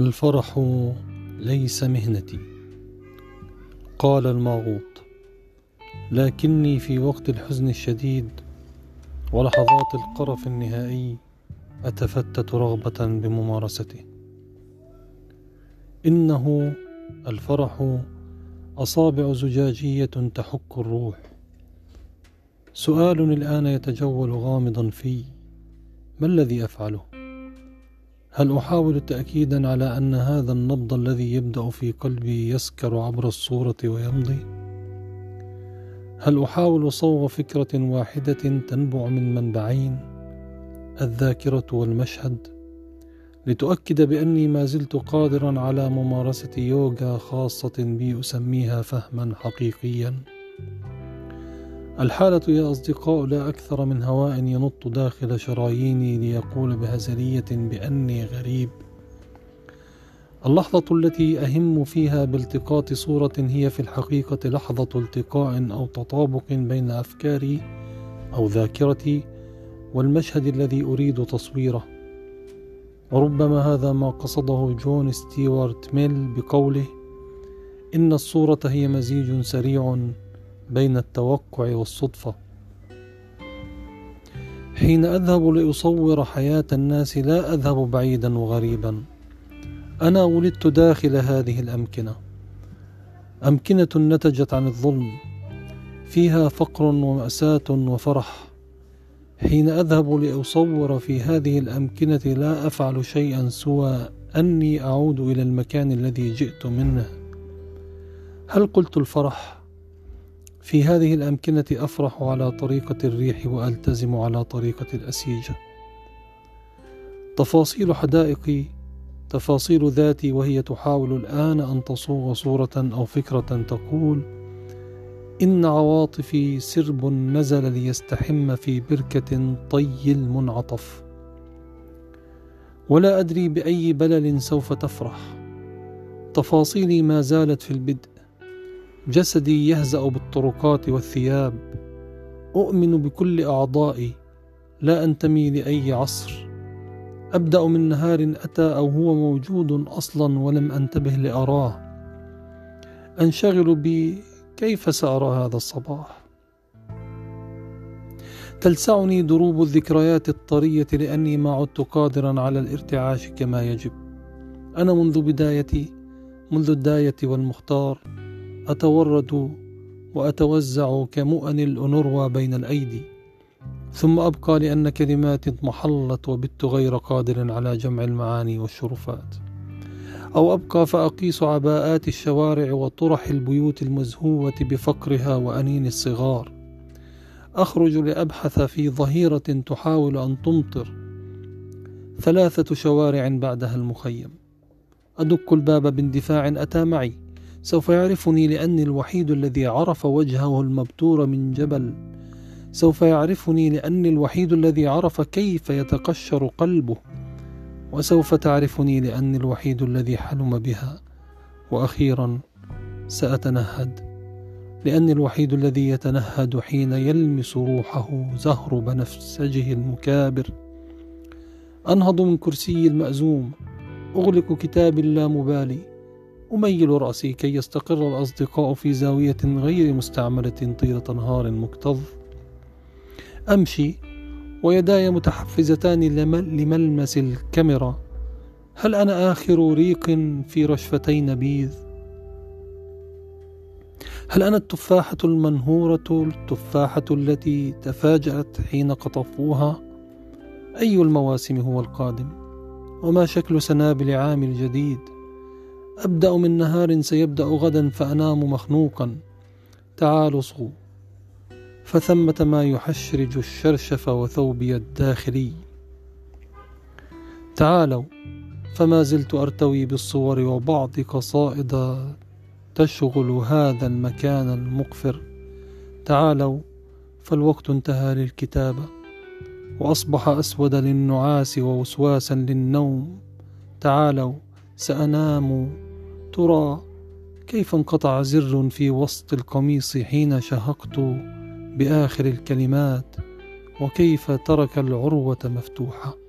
الفرح ليس مهنتي. قال الماغوط لكني في وقت الحزن الشديد ولحظات القرف النهائي أتفتت رغبة بممارسته. إنه الفرح أصابع زجاجية تحك الروح. سؤال الآن يتجول غامضا في ما الذي أفعله؟ هل أحاول تأكيدا على أن هذا النبض الذي يبدأ في قلبي يسكر عبر الصورة ويمضي؟ هل أحاول صوغ فكرة واحدة تنبع من منبعين الذاكرة والمشهد لتؤكد بأني ما زلت قادرا على ممارسة يوغا خاصة بي أسميها فهما حقيقيا؟ الحالة يا أصدقاء لا أكثر من هواء ينط داخل شراييني ليقول بهزلية بأني غريب. اللحظة التي أهم فيها بالتقاط صورة هي في الحقيقة لحظة التقاء أو تطابق بين أفكاري أو ذاكرتي والمشهد الذي أريد تصويره. وربما هذا ما قصده جون ستيوارت ميل بقوله إن الصورة هي مزيج سريع بين التوقع والصدفة. حين أذهب لأصور حياة الناس لا أذهب بعيدا وغريبا. أنا ولدت داخل هذه الأمكنة. أمكنة نتجت عن الظلم. فيها فقر ومأساة وفرح. حين أذهب لأصور في هذه الأمكنة لا أفعل شيئا سوى أني أعود إلى المكان الذي جئت منه. هل قلت الفرح؟ في هذه الأمكنة أفرح على طريقة الريح وألتزم على طريقة الأسيجة تفاصيل حدائقي تفاصيل ذاتي وهي تحاول الآن أن تصوغ صورة أو فكرة تقول إن عواطفي سرب نزل ليستحم في بركة طي المنعطف. ولا أدري بأي بلل سوف تفرح. تفاصيلي ما زالت في البدء. جسدي يهزأ بالطرقات والثياب. أؤمن بكل أعضائي لا أنتمي لأي عصر. أبدأ من نهار أتى أو هو موجود أصلا ولم أنتبه لأراه. أنشغل بكيف سأرى هذا الصباح؟ تلسعني دروب الذكريات الطرية لأني ما عدت قادرا على الارتعاش كما يجب. أنا منذ بدايتي منذ الداية والمختار. أتورد وأتوزع كمؤن الأنروى بين الأيدي ثم أبقى لأن كلماتي اضمحلت وبت غير قادر على جمع المعاني والشرفات. أو أبقى فأقيس عباءات الشوارع وطرح البيوت المزهوة بفقرها وأنين الصغار. أخرج لأبحث في ظهيرة تحاول أن تمطر ثلاثة شوارع بعدها المخيم. أدق الباب باندفاع أتى معي. سوف يعرفني لأني الوحيد الذي عرف وجهه المبتور من جبل. سوف يعرفني لأني الوحيد الذي عرف كيف يتقشر قلبه. وسوف تعرفني لأني الوحيد الذي حلم بها. وأخيرا سأتنهد. لأني الوحيد الذي يتنهد حين يلمس روحه زهر بنفسجه المكابر. أنهض من كرسي المأزوم. أغلق كتاب اللامبالي أميل رأسي كي يستقر الأصدقاء في زاوية غير مستعملة طيلة نهار مكتظ أمشي ويداي متحفزتان لملمس الكاميرا هل أنا آخر ريق في رشفتي نبيذ؟ هل أنا التفاحة المنهورة التفاحة التي تفاجأت حين قطفوها؟ أي المواسم هو القادم؟ وما شكل سنابل عام الجديد؟ أبدأ من نهار سيبدأ غدا فأنام مخنوقا. تعالوا صغوا فثمة ما يحشرج الشرشف وثوبي الداخلي. تعالوا فما زلت أرتوي بالصور وبعض قصائد تشغل هذا المكان المقفر. تعالوا فالوقت انتهى للكتابة. وأصبح أسود للنعاس ووسواسا للنوم. تعالوا سأنام ترى كيف انقطع زر في وسط القميص حين شهقت بآخر الكلمات وكيف ترك العروة مفتوحة؟